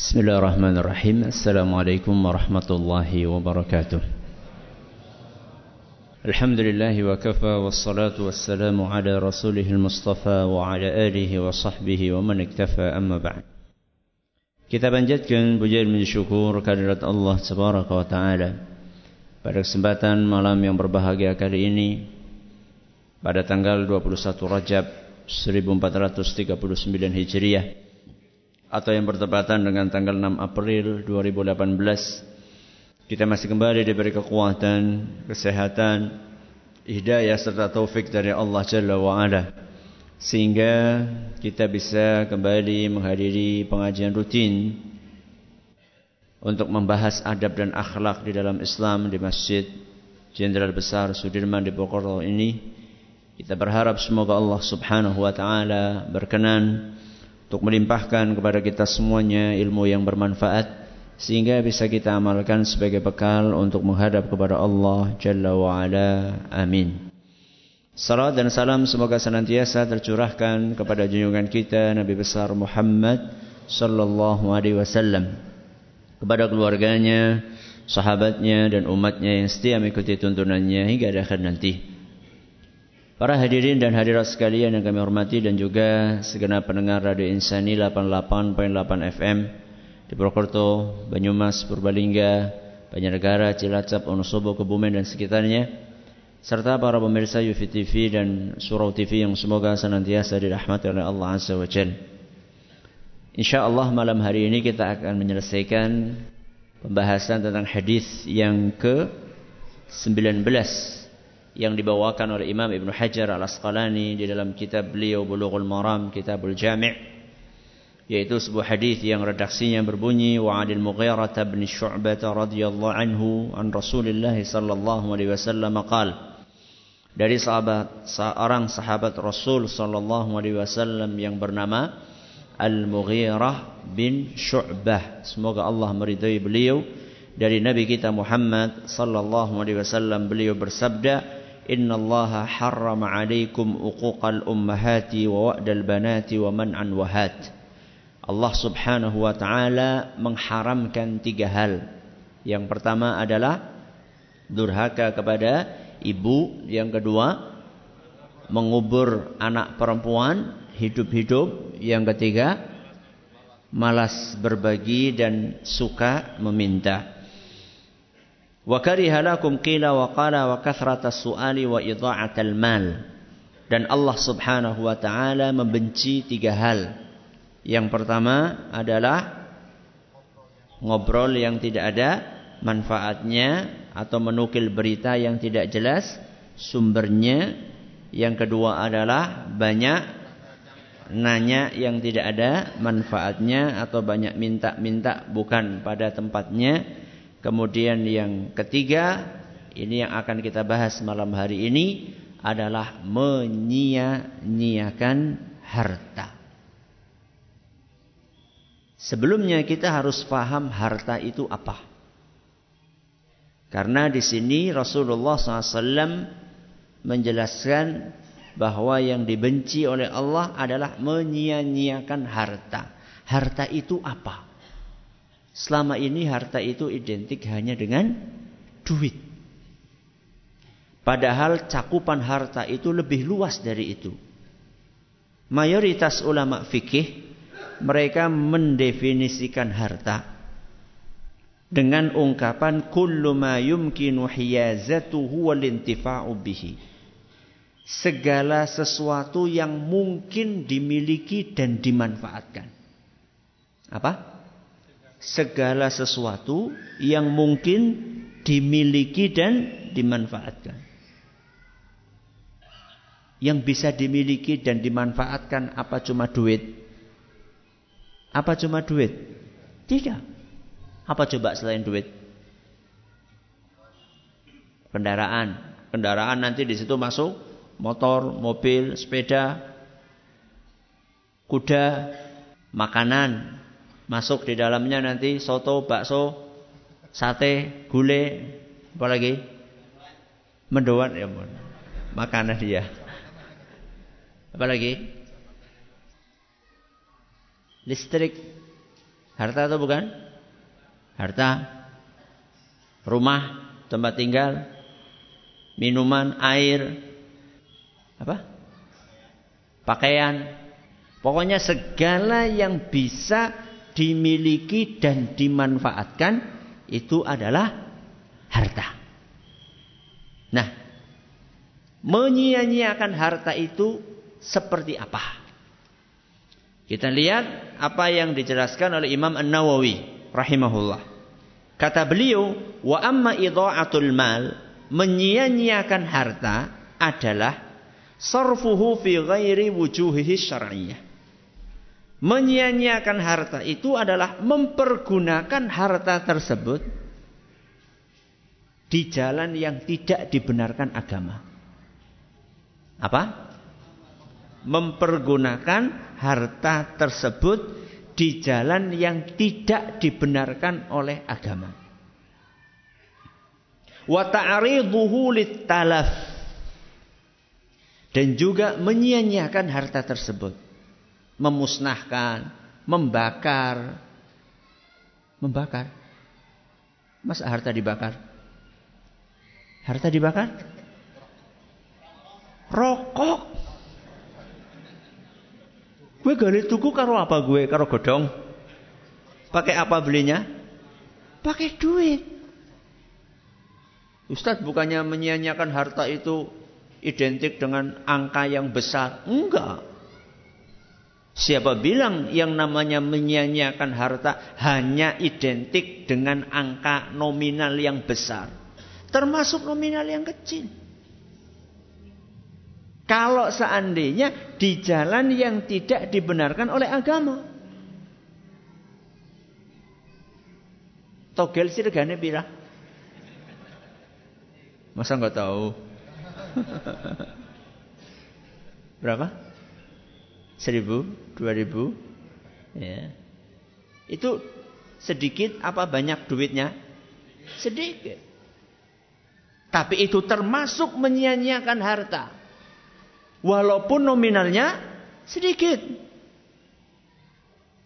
بسم الله الرحمن الرحيم السلام عليكم ورحمة الله وبركاته الحمد لله وكفى والصلاة والسلام على رسوله المصطفى وعلى آله وصحبه ومن اكتفى أما بعد كتابا جد كان بجير من شكور كررت الله تبارك وتعالى pada kesempatan malam yang berbahagia kali ini pada tanggal 21 Rajab 1439 هجرية atau yang bertepatan dengan tanggal 6 April 2018 kita masih kembali diberi kekuatan, kesehatan, hidayah serta taufik dari Allah Jalla wa ala sehingga kita bisa kembali menghadiri pengajian rutin untuk membahas adab dan akhlak di dalam Islam di Masjid Jenderal Besar Sudirman di Bogor ini. Kita berharap semoga Allah Subhanahu wa taala berkenan untuk melimpahkan kepada kita semuanya ilmu yang bermanfaat sehingga bisa kita amalkan sebagai bekal untuk menghadap kepada Allah Jalla wa ala. Amin. Salam dan salam semoga senantiasa tercurahkan kepada junjungan kita Nabi besar Muhammad sallallahu alaihi wasallam kepada keluarganya, sahabatnya dan umatnya yang setia mengikuti tuntunannya hingga akhir nanti. Para hadirin dan hadirat sekalian yang kami hormati dan juga segenap pendengar Radio Insani 88.8 FM di Purwokerto, Banyumas, Purbalingga, Banjarnegara, Cilacap, Wonosobo, Kebumen dan sekitarnya serta para pemirsa Yufi TV dan Surau TV yang semoga senantiasa dirahmati oleh Allah Azza wa Jalla. InsyaAllah malam hari ini kita akan menyelesaikan pembahasan tentang hadis yang ke-19 yang dibawakan oleh Imam Ibn Hajar Al-Asqalani di dalam kitab beliau Bulughul Maram, Kitabul Jami' yaitu sebuah hadis yang redaksinya berbunyi wa 'anil Mughirah bin Syu'bah radhiyallahu anhu an Rasulillah sallallahu alaihi wasallam qala dari sahabat seorang sahabat Rasul sallallahu alaihi wasallam yang bernama Al-Mughirah bin Syu'bah. Semoga Allah meridai beliau dari Nabi kita Muhammad sallallahu alaihi wasallam beliau bersabda, "Inna Allah harrama 'alaikum uquqal ummahati wa wa'dal banati wa man'an wahat." Allah Subhanahu wa taala mengharamkan tiga hal. Yang pertama adalah durhaka kepada ibu, yang kedua mengubur anak perempuan hidup-hidup, yang ketiga malas berbagi dan suka meminta. Wa kathratas su'ali wa idha'atal mal. Dan Allah Subhanahu wa taala membenci tiga hal. Yang pertama adalah ngobrol yang tidak ada manfaatnya atau menukil berita yang tidak jelas sumbernya. Yang kedua adalah banyak nanya yang tidak ada manfaatnya atau banyak minta-minta bukan pada tempatnya. Kemudian yang ketiga, ini yang akan kita bahas malam hari ini adalah menyia-nyiakan harta. Sebelumnya kita harus paham harta itu apa. Karena di sini Rasulullah SAW menjelaskan bahwa yang dibenci oleh Allah adalah menyia-nyiakan harta. Harta itu apa? Selama ini harta itu identik hanya dengan duit. Padahal cakupan harta itu lebih luas dari itu. Mayoritas ulama fikih mereka mendefinisikan harta dengan ungkapan kullu ma yumkinu hiyazatuhu wal intifa'u bihi. Segala sesuatu yang mungkin dimiliki dan dimanfaatkan. Apa? Segala sesuatu yang mungkin dimiliki dan dimanfaatkan. Yang bisa dimiliki dan dimanfaatkan apa cuma duit? Apa cuma duit? Tidak. Apa coba selain duit? Kendaraan. Kendaraan nanti di situ masuk motor, mobil, sepeda, kuda, makanan. Masuk di dalamnya nanti soto, bakso, sate, gulai, apa lagi? Mendoan ya, makanan dia. Apa lagi? Listrik, Harta atau bukan? Harta. Rumah, tempat tinggal, minuman, air, apa? Pakaian. Pokoknya segala yang bisa dimiliki dan dimanfaatkan itu adalah harta. Nah, menyia-nyiakan harta itu seperti apa? Kita lihat apa yang dijelaskan oleh Imam An-Nawawi rahimahullah. Kata beliau, "Wa amma idha'atul mal, menyia-nyiakan harta adalah sarfuhu fi ghairi wujuhihi syar'iyyah." Menyia-nyiakan harta itu adalah mempergunakan harta tersebut di jalan yang tidak dibenarkan agama. Apa? Mempergunakan harta tersebut di jalan yang tidak dibenarkan oleh agama. Wa ta'riduhu talaf dan juga menyia-nyiakan harta tersebut. Memusnahkan, membakar. Membakar. Masa harta dibakar? Harta dibakar? Rokok. Gue gali tuku karo apa gue? Karo godong. Pakai apa belinya? Pakai duit. Ustadz bukannya menyia-nyiakan harta itu identik dengan angka yang besar. Enggak. Siapa bilang yang namanya menyia-nyiakan harta hanya identik dengan angka nominal yang besar? Termasuk nominal yang kecil. Kalau seandainya di jalan yang tidak dibenarkan oleh agama. Togel sih regane pira? Masa nggak tahu? Berapa? Seribu? Dua ribu? Ya. Itu sedikit apa banyak duitnya? Sedikit. Tapi itu termasuk menyia-nyiakan harta. Walaupun nominalnya sedikit.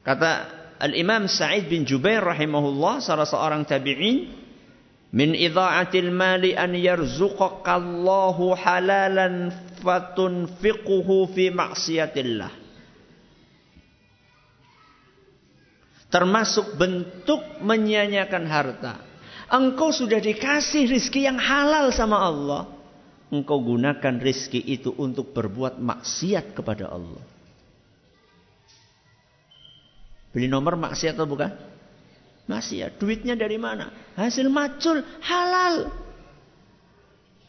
Kata Al-Imam Sa'id bin Jubair rahimahullah salah seorang tabi'in min idha'atil mali an yarzuqakallahu halalan fatunfiquhu fi maksiatillah. Termasuk bentuk menyia-nyiakan harta Engkau sudah dikasih rizki yang halal sama Allah. Engkau gunakan rizki itu untuk berbuat maksiat kepada Allah. Beli nomor maksiat atau bukan? Maksiat. Duitnya dari mana? Hasil macul halal.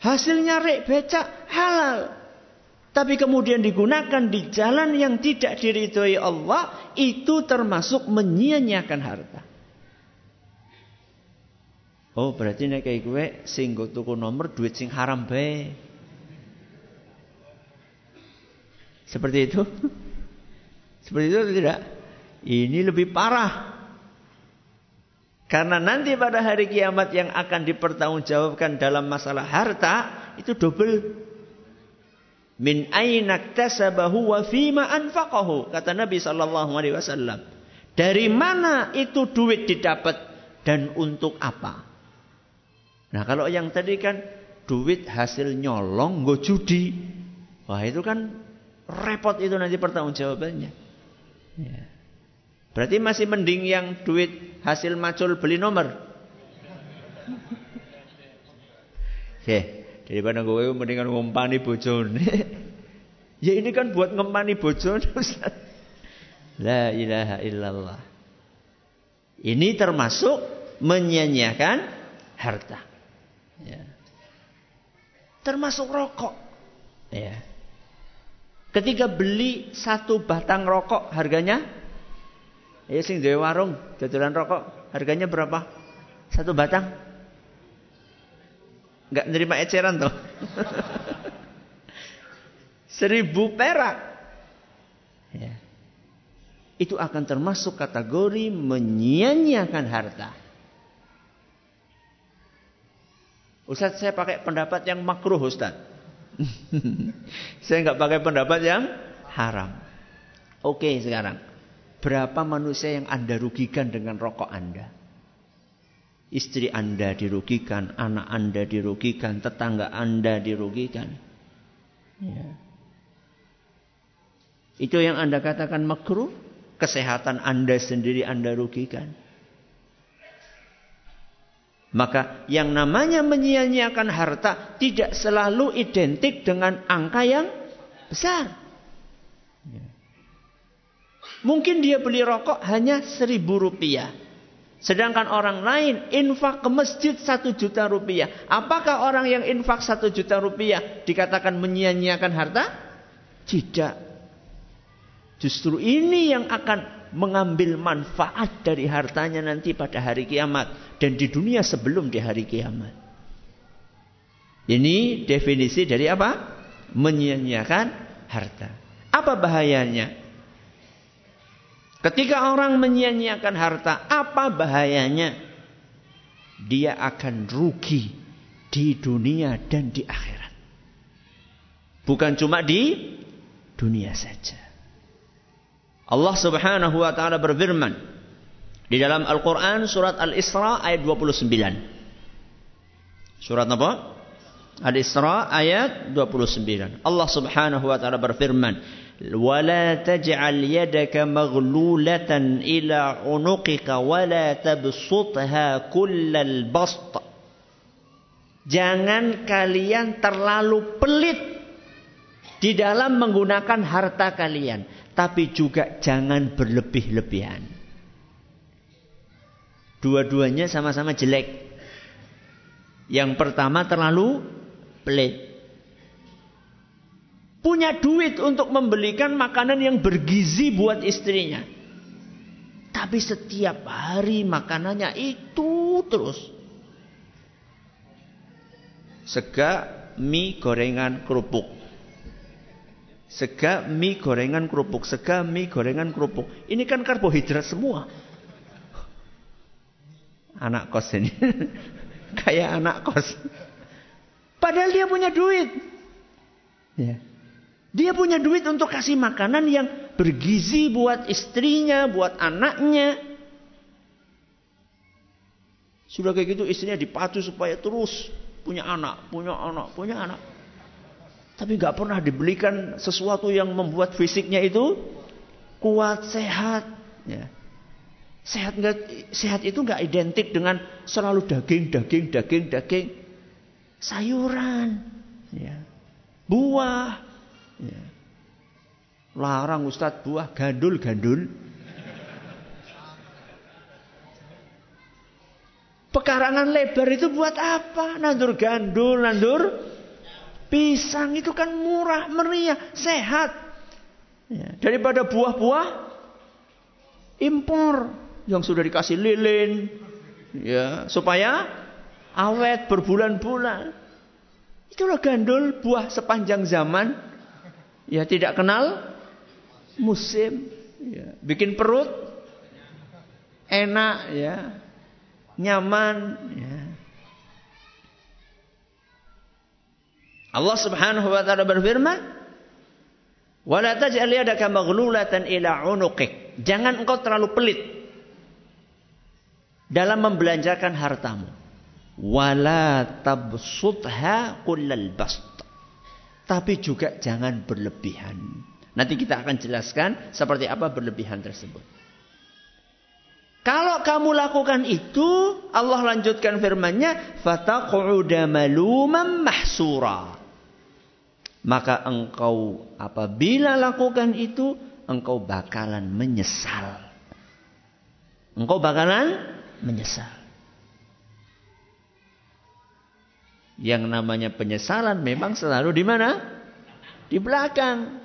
Hasilnya rek becak halal. Tapi kemudian digunakan di jalan yang tidak diridhoi Allah. Itu termasuk menyia-nyiakan harta. Oh, berarti nek kayak gue sing tuku nomor duit sing haram bae. Seperti itu? Seperti itu tidak? Ini lebih parah. Karena nanti pada hari kiamat yang akan dipertanggungjawabkan dalam masalah harta itu double. Min ainak tasabahu wa fima anfaqahu kata Nabi sallallahu alaihi wasallam. Dari mana itu duit didapat dan untuk apa? Nah kalau yang tadi kan duit hasil nyolong gue judi. Wah itu kan repot itu nanti pertanggungjawabannya. Ya. Berarti masih mending yang duit hasil macul beli nomor. Oke, daripada gue mendingan ngumpani bojone. ya ini kan buat ngempani bojone Ustaz. La ilaha illallah. Ini termasuk menyanyiakan harta. Ya. Termasuk rokok. Ya. Ketika beli satu batang rokok harganya ya sing warung jajalan rokok harganya berapa? Satu batang? Enggak nerima eceran tuh. Seribu perak. Ya. Itu akan termasuk kategori menyia-nyiakan harta. Ustaz saya pakai pendapat yang makruh Ustaz. saya nggak pakai pendapat yang haram. Oke sekarang. Berapa manusia yang Anda rugikan dengan rokok Anda? Istri Anda dirugikan, anak Anda dirugikan, tetangga Anda dirugikan. Ya. Itu yang Anda katakan makruh, kesehatan Anda sendiri Anda rugikan. Maka yang namanya menyia-nyiakan harta tidak selalu identik dengan angka yang besar. Ya. Mungkin dia beli rokok hanya seribu rupiah. Sedangkan orang lain infak ke masjid satu juta rupiah. Apakah orang yang infak satu juta rupiah dikatakan menyia-nyiakan harta? Tidak. Justru ini yang akan mengambil manfaat dari hartanya nanti pada hari kiamat. Dan di dunia sebelum di hari kiamat. Ini definisi dari apa? Menyia-nyiakan harta. Apa bahayanya? Ketika orang menyia-nyiakan harta, apa bahayanya? Dia akan rugi di dunia dan di akhirat. Bukan cuma di dunia saja. Allah Subhanahu wa taala berfirman di dalam Al-Qur'an surat Al-Isra ayat 29. Surat apa? Al-Isra ayat 29. Allah Subhanahu wa taala berfirman, ولا taj'al yadaka maghlulatan ila 'unuqika ولا tabsutha kullal bast." Jangan kalian terlalu pelit di dalam menggunakan harta kalian, tapi juga jangan berlebih-lebihan. Dua-duanya sama-sama jelek. Yang pertama terlalu pelit punya duit untuk membelikan makanan yang bergizi buat istrinya. Tapi setiap hari makanannya itu terus. Sega, mie, gorengan, kerupuk. Sega, mie, gorengan, kerupuk. Sega, mie, gorengan, kerupuk. Ini kan karbohidrat semua. Anak kos ini. Kayak anak kos. Padahal dia punya duit. Ya. Dia punya duit untuk kasih makanan yang bergizi buat istrinya, buat anaknya. Sudah kayak gitu istrinya dipacu supaya terus punya anak, punya anak, punya anak. Tapi gak pernah dibelikan sesuatu yang membuat fisiknya itu kuat, sehat. Ya. Sehat gak, sehat itu nggak identik dengan selalu daging, daging, daging, daging, sayuran, ya. buah, Ya. Larang Ustadz buah gandul-gandul. Pekarangan lebar itu buat apa? Nandur gandul, nandur pisang itu kan murah, meriah, sehat. Ya. Daripada buah-buah impor yang sudah dikasih lilin, ya supaya awet berbulan-bulan. Itulah gandul buah sepanjang zaman ya tidak kenal musim, ya. bikin perut enak ya, nyaman ya. Allah Subhanahu wa taala berfirman, "Wala taj'al yadaka maghlulatan ila 'unuqik." Jangan engkau terlalu pelit dalam membelanjakan hartamu. Wala tabsutha kullal bast. Tapi juga jangan berlebihan. Nanti kita akan jelaskan seperti apa berlebihan tersebut. Kalau kamu lakukan itu, Allah lanjutkan firman-Nya, "Fataq'uda maluman mahsura." Maka engkau apabila lakukan itu, engkau bakalan menyesal. Engkau bakalan menyesal. Yang namanya penyesalan memang selalu di mana? Di belakang.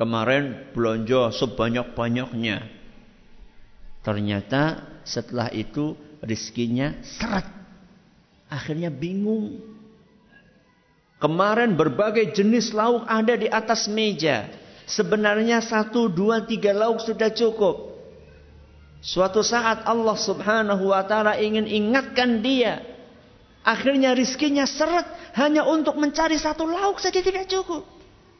Kemarin belanja sebanyak-banyaknya. Ternyata setelah itu rizkinya seret. Akhirnya bingung. Kemarin berbagai jenis lauk ada di atas meja. Sebenarnya satu, dua, tiga lauk sudah cukup. Suatu saat Allah subhanahu wa ta'ala ingin ingatkan dia. Akhirnya rizkinya seret hanya untuk mencari satu lauk saja tidak cukup.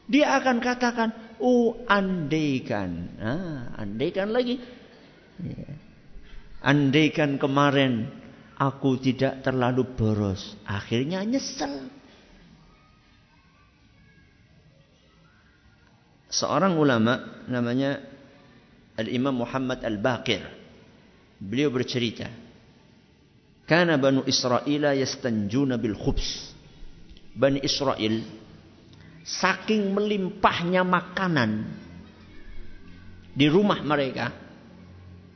Dia akan katakan, Oh, andaikan. Nah, andaikan lagi. Ya. Andaikan kemarin aku tidak terlalu boros. Akhirnya nyesel. Seorang ulama namanya Al-Imam Muhammad Al-Baqir. Beliau bercerita. Kana Banu Israel yastanjuna bil khubs. Bani Israel saking melimpahnya makanan di rumah mereka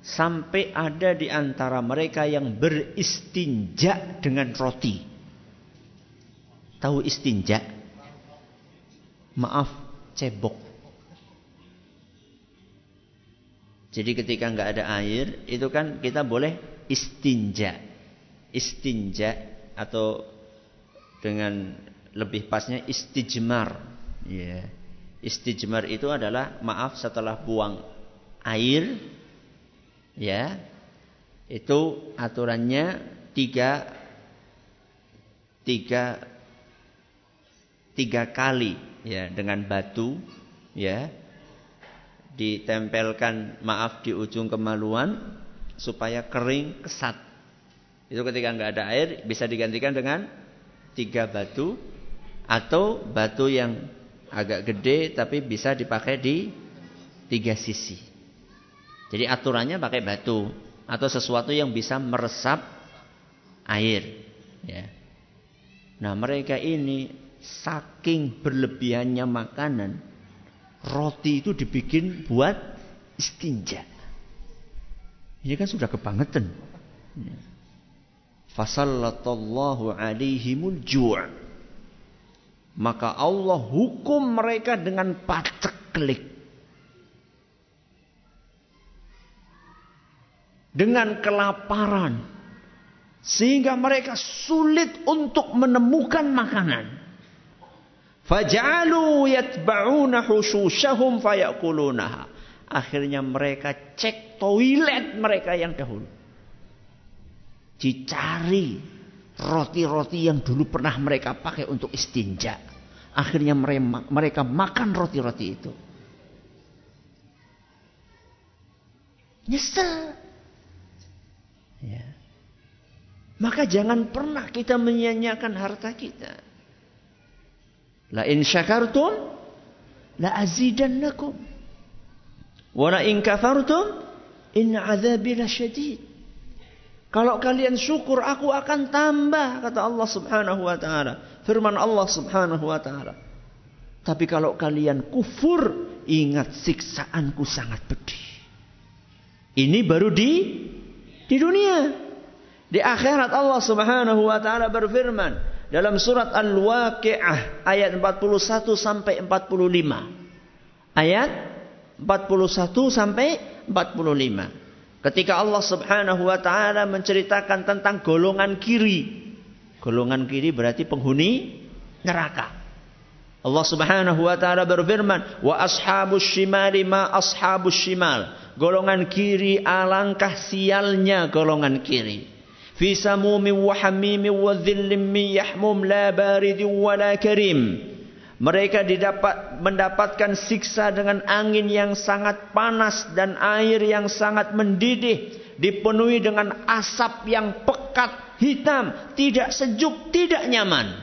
sampai ada di antara mereka yang beristinja dengan roti. Tahu istinja? Maaf, cebok. Jadi ketika nggak ada air, itu kan kita boleh istinja. Istinja atau dengan lebih pasnya istijmar. Ya. Istijmar itu adalah maaf setelah buang air, ya itu aturannya tiga tiga tiga kali ya dengan batu ya ditempelkan maaf di ujung kemaluan supaya kering kesat itu ketika nggak ada air bisa digantikan dengan tiga batu atau batu yang agak gede tapi bisa dipakai di tiga sisi. Jadi aturannya pakai batu atau sesuatu yang bisa meresap air. Ya. Nah mereka ini saking berlebihannya makanan, roti itu dibikin buat istinja. Ini kan sudah kebangetan. Fasallallahu alaihimul ju' maka Allah hukum mereka dengan paceklik. Dengan kelaparan. Sehingga mereka sulit untuk menemukan makanan. Faj'alu yatba'una husushahum fayakulunaha. Akhirnya mereka cek toilet mereka yang dahulu. Dicari roti-roti yang dulu pernah mereka pakai untuk istinja. Akhirnya mereka makan roti-roti itu. Nyesel. Ya. Maka jangan pernah kita menyanyiakan harta kita. La in syakartum la azidannakum. Wa la in kafartum in azabi lasyadid. Kalau kalian syukur aku akan tambah kata Allah Subhanahu wa taala. Firman Allah Subhanahu wa taala. Tapi kalau kalian kufur, ingat siksaanku sangat pedih. Ini baru di di dunia. Di akhirat Allah Subhanahu wa taala berfirman dalam surat Al-Waqiah ayat 41 sampai 45. Ayat 41 sampai 45. Ketika Allah Subhanahu wa taala menceritakan tentang golongan kiri. Golongan kiri berarti penghuni neraka. Allah Subhanahu wa taala berfirman, "Wa ashabus shimali ma ashabus shimal." Golongan kiri alangkah sialnya golongan kiri. Fi samumin wa hamimin wa dhillim min yahmum la baridin wa la karim. Mereka didapat mendapatkan siksa dengan angin yang sangat panas dan air yang sangat mendidih, dipenuhi dengan asap yang pekat, hitam, tidak sejuk, tidak nyaman.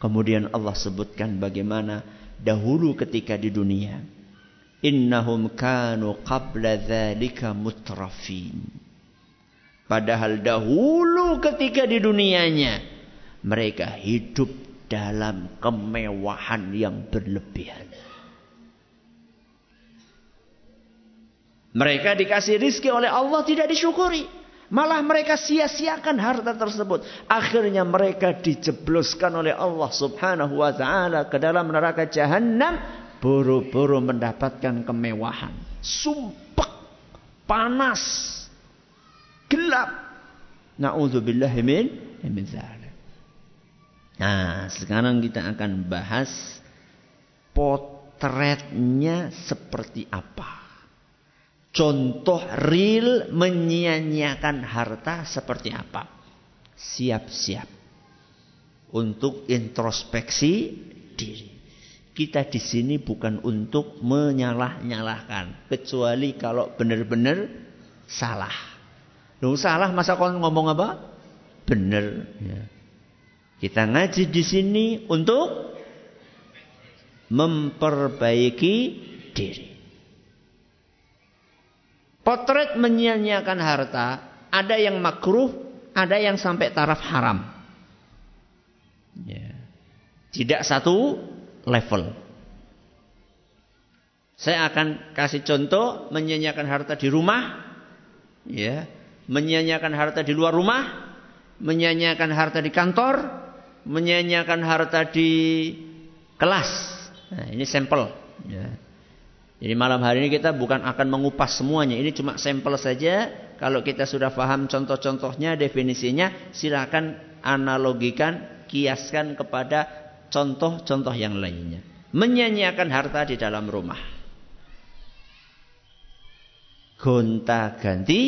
Kemudian Allah sebutkan bagaimana dahulu ketika di dunia. Innahum kanu qabla dzalika mutrafin. Padahal dahulu ketika di dunianya mereka hidup dalam kemewahan yang berlebihan. Mereka dikasih rizki oleh Allah tidak disyukuri. Malah mereka sia-siakan harta tersebut. Akhirnya mereka dijebloskan oleh Allah subhanahu wa ta'ala ke dalam neraka jahanam. Buru-buru mendapatkan kemewahan. Sumpek. Panas. Gelap. Na'udzubillahi min. Nah, sekarang kita akan bahas potretnya seperti apa. Contoh real menyia-nyiakan harta seperti apa. Siap-siap untuk introspeksi diri. Kita di sini bukan untuk menyalah-nyalahkan, kecuali kalau benar-benar salah. Lu salah masa kau ngomong apa? Benar. Ya. Kita ngaji di sini untuk memperbaiki diri. Potret menyia-nyiakan harta, ada yang makruh, ada yang sampai taraf haram. Ya. Tidak satu level. Saya akan kasih contoh menyia-nyiakan harta di rumah, ya, menyia-nyiakan harta di luar rumah, menyia-nyiakan harta di kantor, menyia-nyiakan harta di kelas. Nah, ini sampel. Ya. Jadi malam hari ini kita bukan akan mengupas semuanya. Ini cuma sampel saja. Kalau kita sudah paham contoh-contohnya, definisinya, silakan analogikan, kiaskan kepada contoh-contoh yang lainnya. Menyanyiakan harta di dalam rumah. Gonta ganti.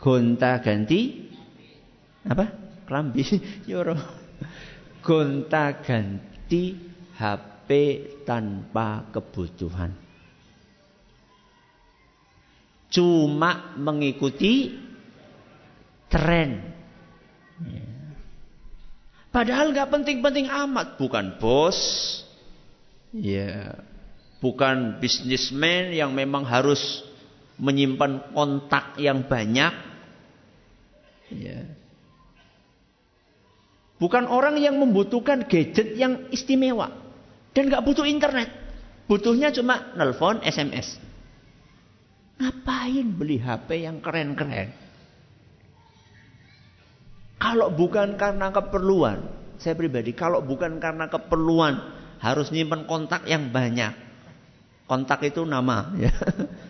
Gonta ganti. Apa? Kelambi. Yoro. Gonta ganti HP tanpa kebutuhan. Cuma mengikuti tren. Padahal nggak penting-penting amat, bukan bos, ya, bukan bisnismen yang memang harus menyimpan kontak yang banyak, ya. Bukan orang yang membutuhkan gadget yang istimewa. Dan nggak butuh internet. Butuhnya cuma nelpon, SMS. Ngapain beli HP yang keren-keren? Kalau bukan karena keperluan, saya pribadi, kalau bukan karena keperluan, harus nyimpen kontak yang banyak. Kontak itu nama, ya.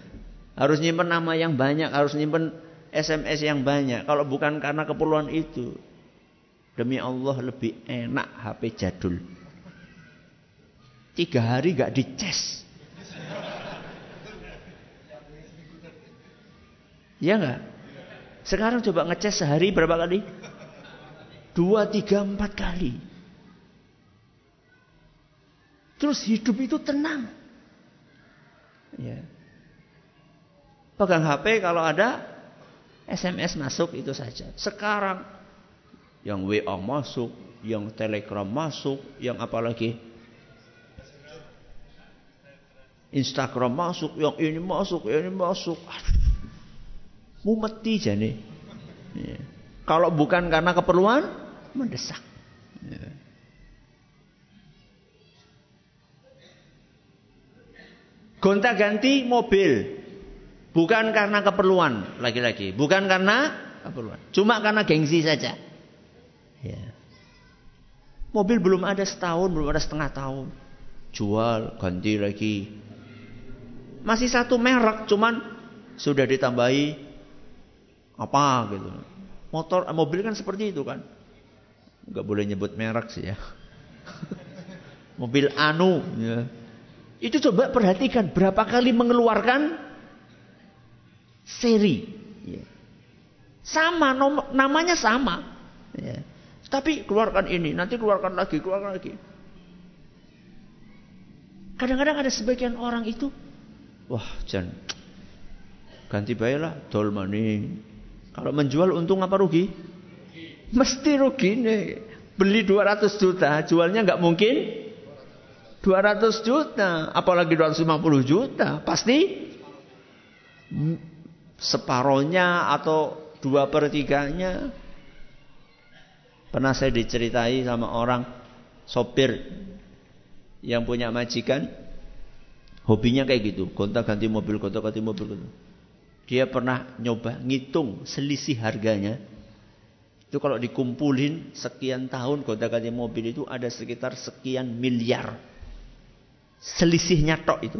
Harus nyimpen nama yang banyak, harus nyimpen SMS yang banyak. Kalau bukan karena keperluan itu, demi Allah lebih enak HP jadul. Tiga hari gak dices. Ya enggak? Sekarang coba ngeces sehari berapa kali? Dua, tiga, empat kali. Terus hidup itu tenang. Ya. Pegang HP kalau ada SMS masuk itu saja. Sekarang yang WA masuk, yang Telegram masuk, yang apalagi Instagram masuk, yang ini masuk, yang ini masuk. Mumeti jane. Ya. Kalau bukan karena keperluan, mendesak. Ya. Gonta ganti mobil. Bukan karena keperluan lagi-lagi. Bukan karena keperluan. Cuma karena gengsi saja. Ya. Mobil belum ada setahun, belum ada setengah tahun. Jual, ganti lagi. Masih satu merek, cuman sudah ditambahi apa gitu. Motor, mobil kan seperti itu kan. Gak boleh nyebut merek sih ya. mobil anu. Ya. Itu coba perhatikan berapa kali mengeluarkan seri. Ya. Sama, nom, namanya sama. Ya. Tapi keluarkan ini, nanti keluarkan lagi, keluarkan lagi. Kadang-kadang ada sebagian orang itu Wah, jan ganti baiklah dol maning. Kalau menjual untung apa rugi? Mesti rugi nih. Beli 200 juta, jualnya nggak mungkin 200 juta, apalagi 250 juta. Pasti separohnya atau dua per tiganya. Pernah saya diceritai sama orang sopir yang punya majikan Hobinya kayak gitu, gonta ganti mobil, gonta ganti mobil. Gonta. Dia pernah nyoba ngitung selisih harganya. Itu kalau dikumpulin sekian tahun gonta ganti mobil itu ada sekitar sekian miliar. Selisihnya tok itu.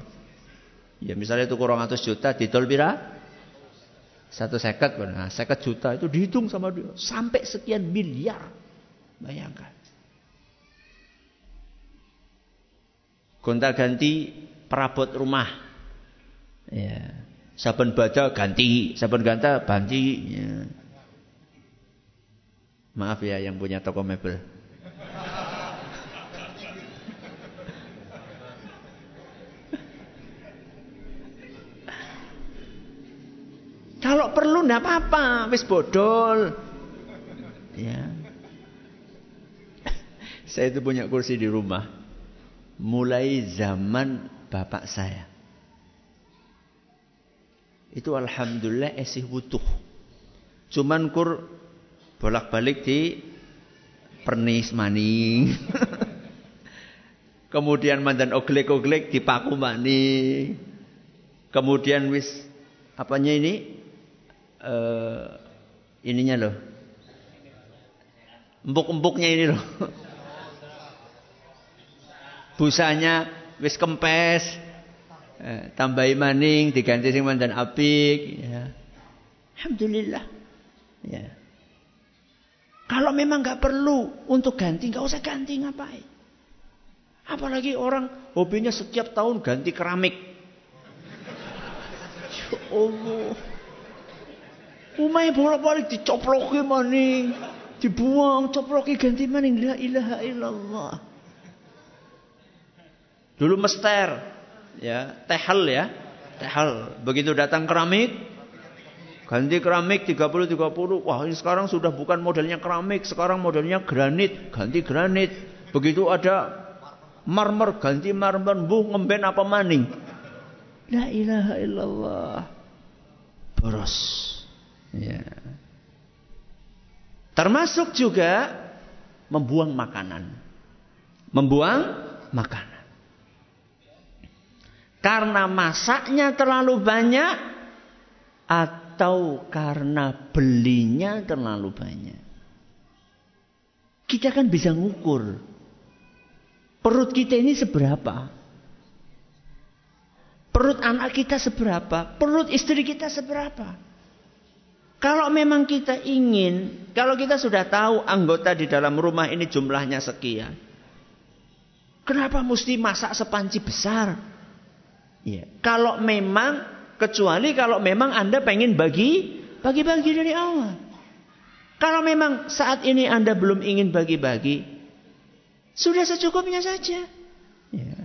Ya misalnya itu kurang 100 juta, ditol pira? Satu seket, nah seket juta itu dihitung sama dia. Sampai sekian miliar. Bayangkan. Gonta ganti perabot rumah. Ya. Saben baca ganti, saben ganta ganti. Ya. Maaf ya yang punya toko mebel. Kalau perlu ndak apa-apa, wis bodol. Ya saya itu punya kursi di rumah. Mulai zaman bapak saya. Itu alhamdulillah esih butuh. Cuman kur bolak-balik di pernis maning. Kemudian mandan oglek-oglek paku maning. Kemudian wis apanya ini? uh, ininya loh. Empuk-empuknya ini loh. Busanya wis kempes. Eh, tambahi maning diganti sing mandan apik ya. Alhamdulillah. Ya. Kalau memang nggak perlu untuk ganti, nggak usah ganti ngapain. Apalagi orang hobinya setiap tahun ganti keramik. Ya Allah. Umay bolak-balik dicoploki maning, dibuang, coploki ganti maning la ilaha illallah. Dulu mester, ya, tehal ya, tehal. Begitu datang keramik, ganti keramik 30 30. Wah, ini sekarang sudah bukan modelnya keramik, sekarang modelnya granit, ganti granit. Begitu ada marmer ganti marmer, bu ngemben apa maning. La ilaha illallah. Boros. Ya. Termasuk juga membuang makanan. Membuang makanan. Karena masaknya terlalu banyak atau karena belinya terlalu banyak. Kita kan bisa ngukur. Perut kita ini seberapa? Perut anak kita seberapa? Perut istri kita seberapa? Kalau memang kita ingin, kalau kita sudah tahu anggota di dalam rumah ini jumlahnya sekian. Kenapa mesti masak sepanci besar? Ya. Kalau memang, kecuali kalau memang Anda pengen bagi, bagi-bagi dari awal. Kalau memang saat ini Anda belum ingin bagi-bagi, sudah secukupnya saja. Ya.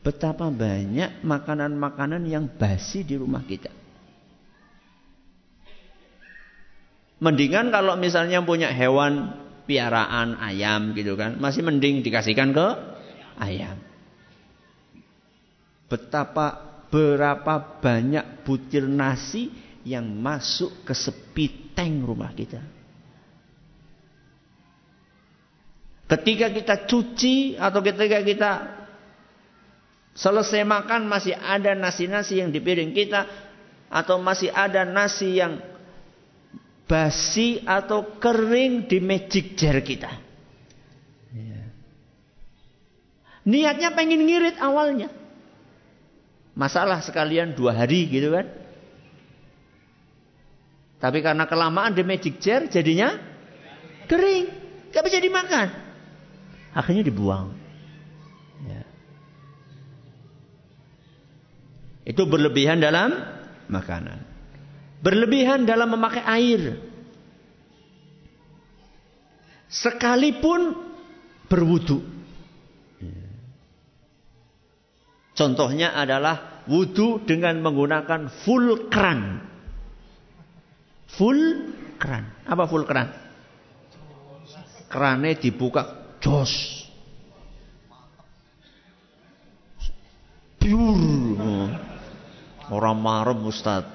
Betapa banyak makanan-makanan yang basi di rumah kita. Mendingan kalau misalnya punya hewan piaraan ayam gitu kan, masih mending dikasihkan ke ayam. Betapa berapa banyak butir nasi yang masuk ke sepiteng rumah kita. Ketika kita cuci atau ketika kita selesai makan masih ada nasi-nasi yang di piring kita atau masih ada nasi yang basi atau kering di magic jar kita. Ya. Niatnya pengen ngirit awalnya. Masalah sekalian dua hari gitu kan. Tapi karena kelamaan di magic jar jadinya kering. Gak bisa dimakan. Akhirnya dibuang. Ya. Itu berlebihan dalam makanan. Berlebihan dalam memakai air. Sekalipun berwudu. Contohnya adalah wudu dengan menggunakan full kran. Full kran. Apa full kran? Krannya dibuka jos. Pure. Orang marem Ustaz.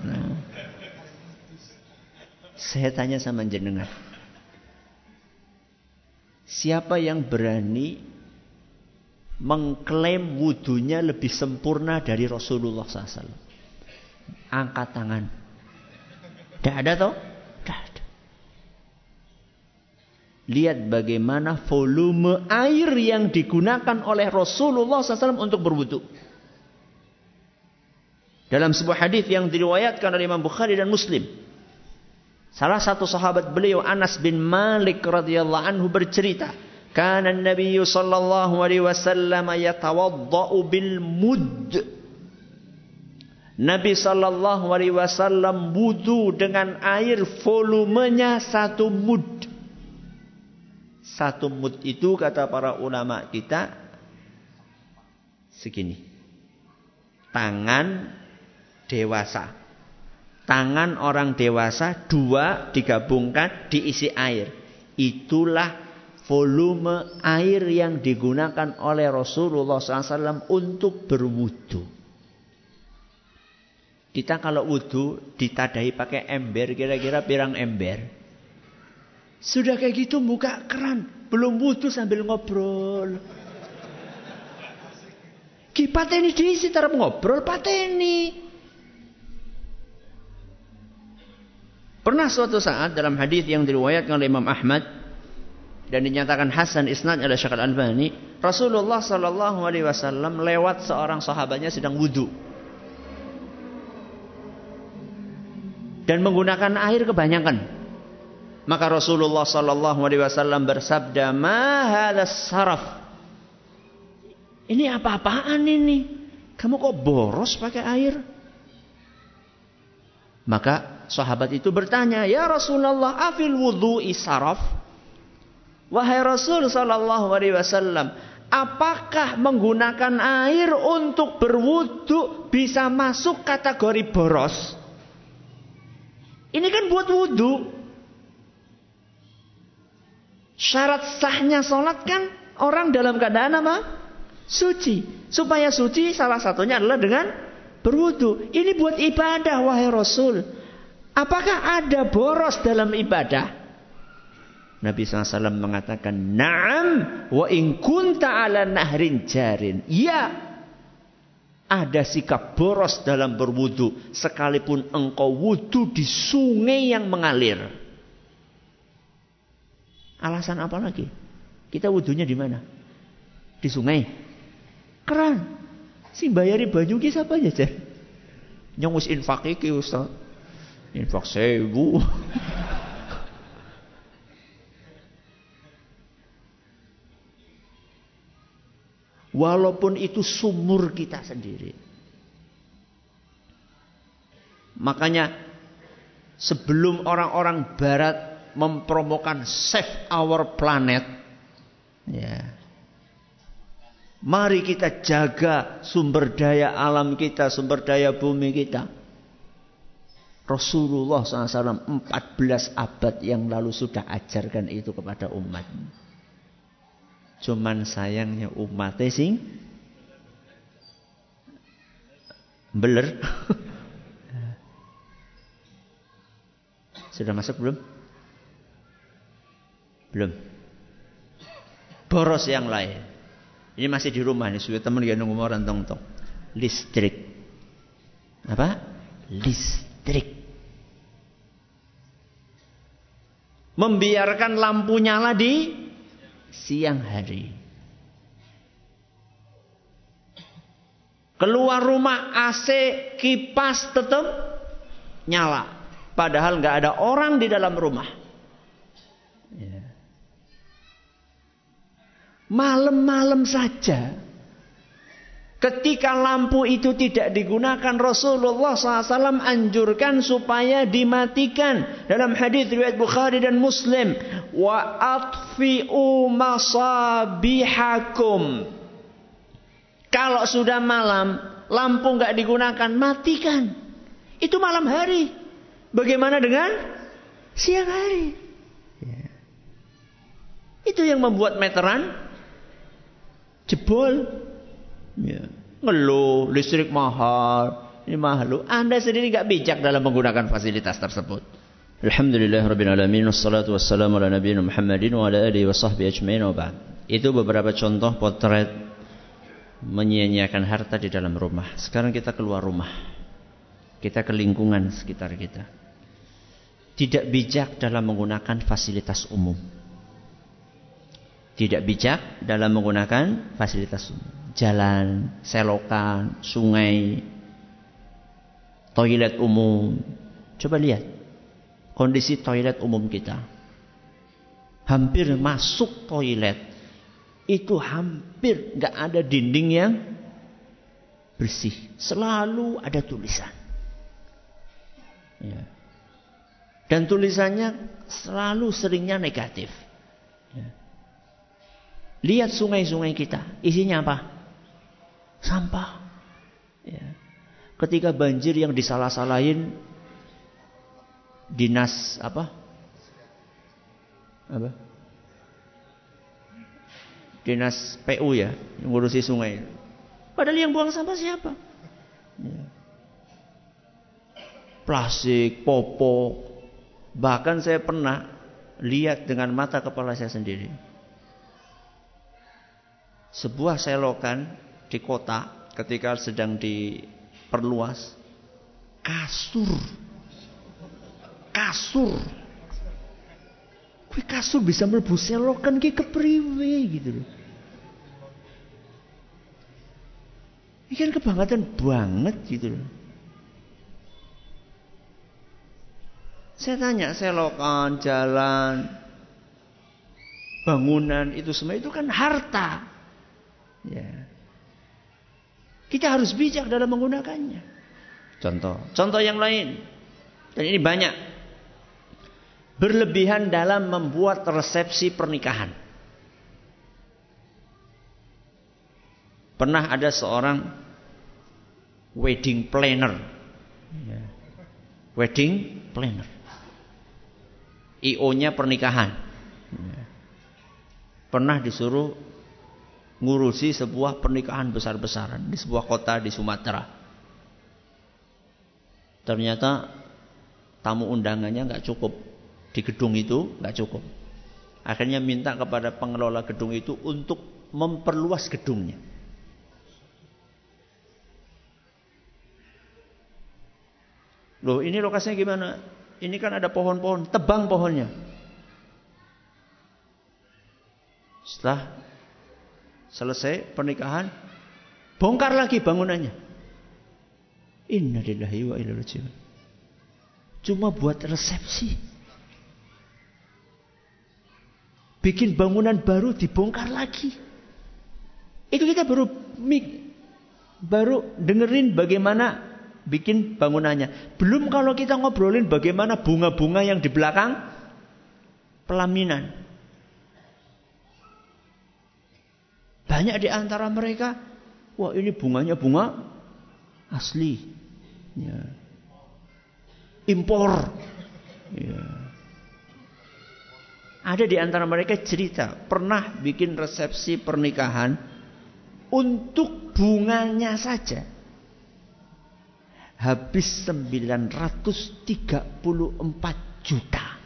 Saya tanya sama jenengan. Siapa yang berani mengklaim wudhunya lebih sempurna dari Rasulullah SAW? Angkat tangan. Tidak ada toh? Tidak ada. Lihat bagaimana volume air yang digunakan oleh Rasulullah SAW untuk berwudhu. Dalam sebuah hadis yang diriwayatkan oleh Imam Bukhari dan Muslim. Salah satu sahabat beliau Anas bin Malik radhiyallahu anhu bercerita, "Kana Nabi sallallahu alaihi wasallam yatawaddau bil mud." Nabi sallallahu alaihi wasallam wudu dengan air volumenya satu mud. Satu mud itu kata para ulama kita segini. Tangan dewasa Tangan orang dewasa dua digabungkan diisi air. Itulah volume air yang digunakan oleh Rasulullah SAW untuk berwudu. Kita kalau wudu ditadai pakai ember, kira-kira pirang ember. Sudah kayak gitu buka keran, belum wudu sambil ngobrol. Ki pateni diisi tarap ngobrol pateni. Pernah suatu saat dalam hadis yang diriwayatkan oleh Imam Ahmad dan dinyatakan Hasan Isnad oleh Syekh Al-Albani, Rasulullah Shallallahu alaihi wasallam lewat seorang sahabatnya sedang wudhu. Dan menggunakan air kebanyakan. Maka Rasulullah Shallallahu alaihi wasallam bersabda, "Ma saraf?" Ini apa-apaan ini? Kamu kok boros pakai air? Maka sahabat itu bertanya, "Ya Rasulullah, afil wudhu saraf?" Wahai Rasul sallallahu alaihi wasallam, apakah menggunakan air untuk berwudu bisa masuk kategori boros? Ini kan buat wudhu. Syarat sahnya sholat kan orang dalam keadaan apa? Suci. Supaya suci salah satunya adalah dengan berwudu. Ini buat ibadah wahai Rasul. Apakah ada boros dalam ibadah? Nabi SAW mengatakan, Naam wa in kunta ala nahrin jarin. Ya, ada sikap boros dalam berwudu. Sekalipun engkau wudu di sungai yang mengalir. Alasan apa lagi? Kita wudunya di mana? Di sungai. Keran. Si bayari banyu ki siapa aja, Nyong wis infak iki Ustaz infak sewu walaupun itu sumur kita sendiri makanya sebelum orang-orang barat mempromokan save our planet ya Mari kita jaga sumber daya alam kita, sumber daya bumi kita. Rasulullah SAW 14 abad yang lalu sudah ajarkan itu kepada umat. Cuman sayangnya umat sing beler. Sudah masuk belum? Belum. Boros yang lain. Ini masih di rumah nih, sudah teman yang nunggu orang tong tong. Listrik. Apa? Listrik. Membiarkan lampu nyala di siang hari. Keluar rumah AC kipas tetap nyala. Padahal nggak ada orang di dalam rumah. Ya. Malam-malam saja Ketika lampu itu tidak digunakan Rasulullah SAW anjurkan supaya dimatikan. Dalam hadis riwayat Bukhari dan Muslim. Wa atfi'u masabihakum. Kalau sudah malam, lampu nggak digunakan, matikan. Itu malam hari. Bagaimana dengan siang hari? Itu yang membuat meteran jebol. Ya. Ngeluh, listrik mahal, ini mahal. Anda sendiri nggak bijak dalam menggunakan fasilitas tersebut. Alhamdulillah Rabbil Alamin Wassalatu wassalamu ala Nabi Muhammadin Wa ala alihi wa sahbihi ajmain wa Itu beberapa contoh potret Menyia-nyiakan harta di dalam rumah. Sekarang kita keluar rumah. Kita ke lingkungan sekitar kita. Tidak bijak dalam menggunakan fasilitas umum. Tidak bijak dalam menggunakan fasilitas umum jalan, selokan, sungai, toilet umum. Coba lihat kondisi toilet umum kita. Hampir masuk toilet itu hampir nggak ada dinding yang bersih. Selalu ada tulisan. Ya. Dan tulisannya selalu seringnya negatif. Ya. Lihat sungai-sungai kita, isinya apa? Sampah. Ya. Ketika banjir yang disalah-salahin dinas apa? Apa? Dinas PU ya, yang ngurusi sungai. Padahal yang buang sampah siapa? Ya. Plastik, popok. Bahkan saya pernah lihat dengan mata kepala saya sendiri. Sebuah selokan di kota ketika sedang diperluas kasur kasur Kue kasur bisa mlebu selokan ki kepriwe gitu loh. Ini kan kebangetan banget gitu loh. Saya tanya selokan, jalan, bangunan itu semua itu kan harta. Ya. Kita harus bijak dalam menggunakannya. Contoh, contoh yang lain. Dan ini banyak berlebihan dalam membuat resepsi pernikahan. Pernah ada seorang wedding planner. Ya. Wedding planner. IO-nya pernikahan. Ya. Pernah disuruh ngurusi sebuah pernikahan besar-besaran di sebuah kota di Sumatera. Ternyata tamu undangannya nggak cukup di gedung itu nggak cukup. Akhirnya minta kepada pengelola gedung itu untuk memperluas gedungnya. Loh ini lokasinya gimana? Ini kan ada pohon-pohon, tebang pohonnya. Setelah selesai pernikahan, bongkar lagi bangunannya. Innalillahi wa ilaihi Cuma buat resepsi. bikin bangunan baru dibongkar lagi. Itu kita baru baru dengerin bagaimana bikin bangunannya. Belum kalau kita ngobrolin bagaimana bunga-bunga yang di belakang pelaminan. Banyak di antara mereka, wah ini bunganya bunga asli. Ya. Impor. Ya. Ada di antara mereka cerita pernah bikin resepsi pernikahan untuk bunganya saja habis 934 juta.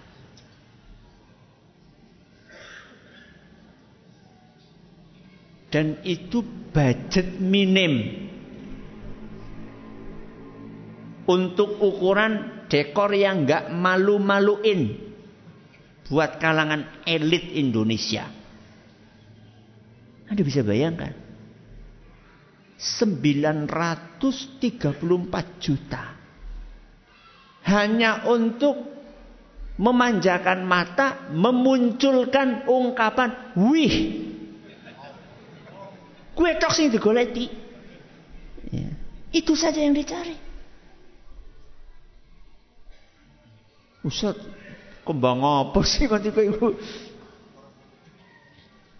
Dan itu budget minim untuk ukuran dekor yang nggak malu-maluin buat kalangan elit Indonesia. Anda bisa bayangkan. 934 juta. Hanya untuk memanjakan mata, memunculkan ungkapan, wih, kue tok sing digoleti. Ya. Itu saja yang dicari. Ustaz, Kembang apa sih nanti ibu?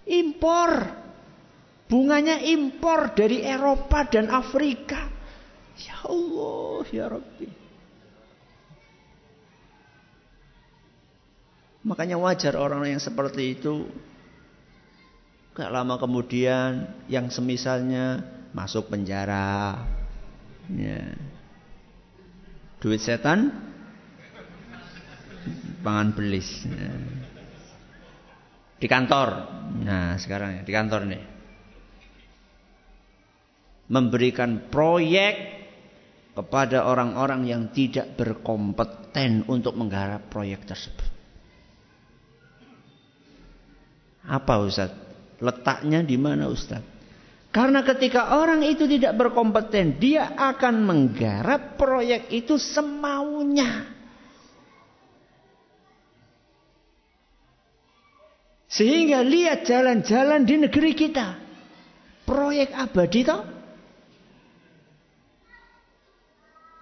Impor. Bunganya impor dari Eropa dan Afrika. Ya Allah, ya Rabbi. Makanya wajar orang yang seperti itu Gak lama kemudian yang semisalnya masuk penjara. Ya. Duit setan pangan belis. Di kantor. Nah, sekarang ya, di kantor nih. Memberikan proyek kepada orang-orang yang tidak berkompeten untuk menggarap proyek tersebut. Apa Ustaz? Letaknya di mana Ustaz? Karena ketika orang itu tidak berkompeten, dia akan menggarap proyek itu semaunya. Sehingga lihat jalan-jalan di negeri kita. Proyek abadi toh.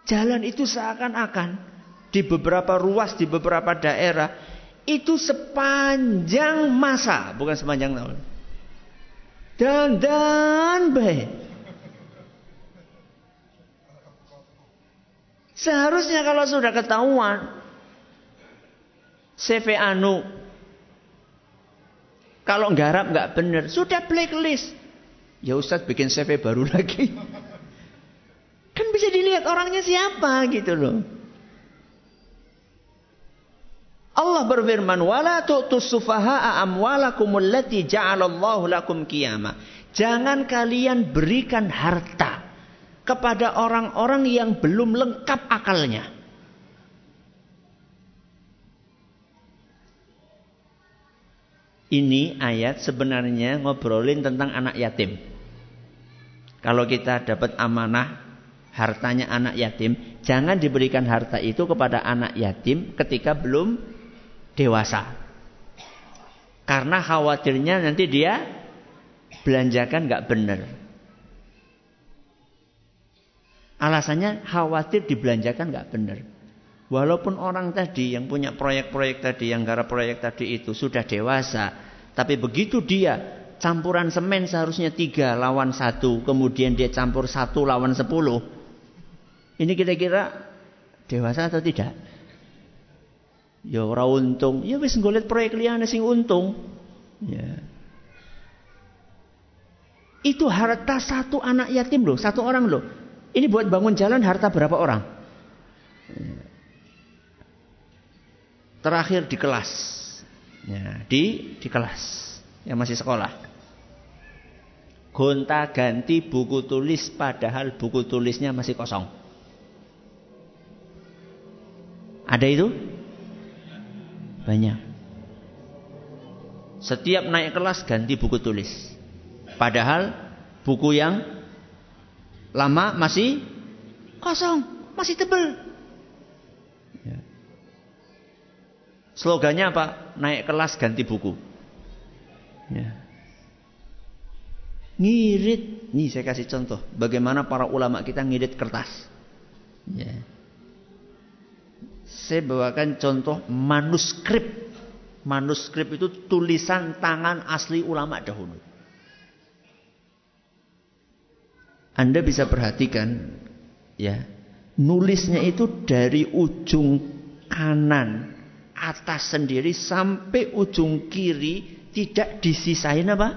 Jalan itu seakan-akan di beberapa ruas, di beberapa daerah itu sepanjang masa, bukan sepanjang tahun. Dan dan baik. Seharusnya kalau sudah ketahuan CV anu. Kalau nggarap nggak benar, sudah blacklist. Ya Ustadz bikin CV baru lagi. Kan bisa dilihat orangnya siapa gitu loh. Allah berfirman, "Wala tu'tus sufaha'a amwalakum allati ja'alallahu lakum qiyama." Jangan kalian berikan harta kepada orang-orang yang belum lengkap akalnya. Ini ayat sebenarnya ngobrolin tentang anak yatim. Kalau kita dapat amanah hartanya anak yatim, jangan diberikan harta itu kepada anak yatim ketika belum dewasa. Karena khawatirnya nanti dia belanjakan nggak benar. Alasannya khawatir dibelanjakan nggak benar. Walaupun orang tadi yang punya proyek-proyek tadi, yang gara proyek tadi itu sudah dewasa, tapi begitu dia campuran semen seharusnya tiga lawan satu, kemudian dia campur satu lawan sepuluh, ini kira-kira dewasa atau tidak? Ya ora untung. Ya wis golek proyek liyane sing untung. Ya. Itu harta satu anak yatim loh, satu orang loh. Ini buat bangun jalan harta berapa orang? Ya. Terakhir di kelas. Ya, di di kelas yang masih sekolah. Gonta ganti buku tulis padahal buku tulisnya masih kosong. Ada itu? Banyak. Setiap naik kelas ganti buku tulis. Padahal buku yang lama masih kosong, masih tebel. Ya. Slogannya apa? Naik kelas ganti buku. Ya. Ngirit, nih saya kasih contoh bagaimana para ulama kita ngirit kertas. Ya saya bawakan contoh manuskrip. Manuskrip itu tulisan tangan asli ulama dahulu. Anda bisa perhatikan ya, nulisnya itu dari ujung kanan atas sendiri sampai ujung kiri tidak disisain apa?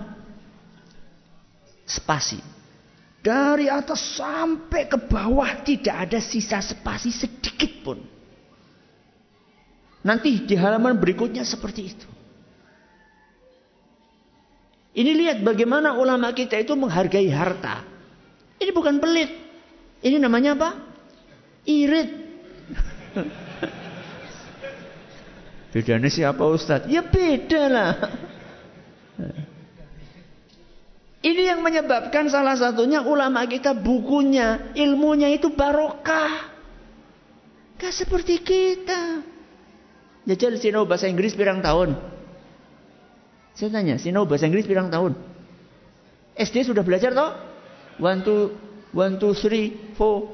Spasi. Dari atas sampai ke bawah tidak ada sisa spasi sedikit pun. Nanti di halaman berikutnya seperti itu. Ini lihat bagaimana ulama kita itu menghargai harta. Ini bukan pelit. Ini namanya apa? Irit. Bedanya siapa Ustadz? Ya beda lah. Ini yang menyebabkan salah satunya ulama kita bukunya, ilmunya itu barokah. Gak seperti kita. Jajal sinau bahasa Inggris pirang tahun? Saya tanya, sinau bahasa Inggris pirang tahun? SD sudah belajar toh? One, two, one, two, three, four.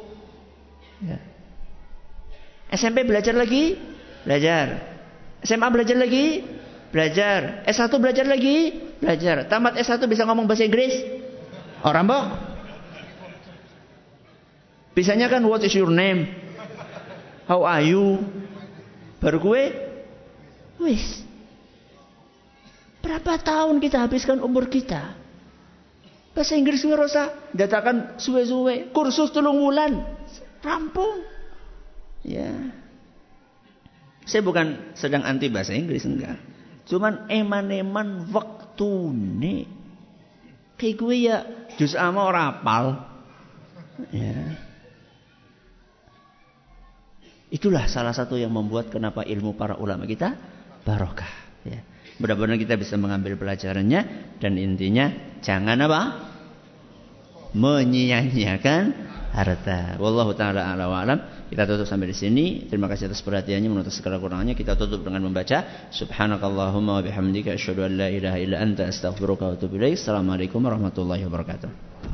Ya. SMP belajar lagi? Belajar. SMA belajar lagi? Belajar. S1 belajar lagi? Belajar. Tamat S1 bisa ngomong bahasa Inggris? Orang bok? Bisanya kan what is your name? How are you? Baru gue, wis. Berapa tahun kita habiskan umur kita? Bahasa Inggris gue rasa datakan suwe-suwe, kursus tulung wulan, rampung. Ya. Saya bukan sedang anti bahasa Inggris enggak. Cuman eman-eman waktu nih. Kayak gue ya juz ama orang apal. Ya. Itulah salah satu yang membuat kenapa ilmu para ulama kita barokah. Ya. Mudah-mudahan kita bisa mengambil pelajarannya dan intinya jangan apa? Menyia-nyiakan harta. Wallahu taala ala wa alam. Kita tutup sampai di sini. Terima kasih atas perhatiannya menutup segala kurangannya. Kita tutup dengan membaca subhanakallahumma wa bihamdika asyhadu an la ilaha illa anta astaghfiruka wa atubu ilaik. Assalamualaikum warahmatullahi wabarakatuh.